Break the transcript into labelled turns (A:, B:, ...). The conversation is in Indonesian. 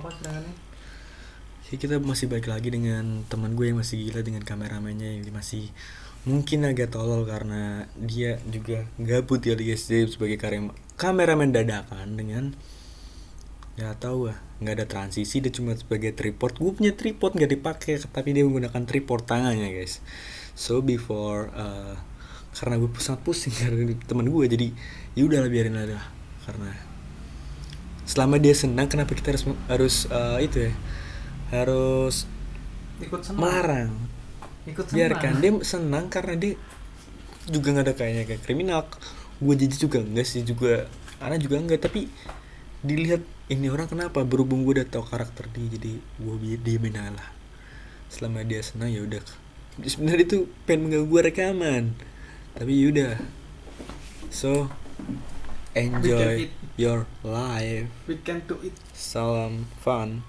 A: apa serangannya?
B: Ya, kita masih balik lagi dengan teman gue yang masih gila dengan kameramennya yang masih mungkin agak tolol karena dia juga gabut ya guys dia sebagai karya kameramen dadakan dengan nggak tahu lah nggak ada transisi dia cuma sebagai tripod. Gue punya tripod nggak dipakai tapi dia menggunakan tripod tangannya guys. So before uh, karena gue sangat pusing karena teman gue jadi ya udahlah biarin aja karena selama dia senang kenapa kita harus harus uh, itu ya harus
A: ikut senang.
B: melarang?
A: Ikut senang.
B: Biarkan dia senang karena dia juga nggak ada kayaknya kayak kriminal. Gue jadi juga enggak sih juga anak juga enggak tapi dilihat ini orang kenapa berhubung gue udah tau karakter dia jadi gue bi- diemin lah. Selama dia senang ya udah. Sebenarnya itu pengen mengganggu rekaman. Tapi yaudah so enjoy your life.
A: We can do it.
B: Salam fun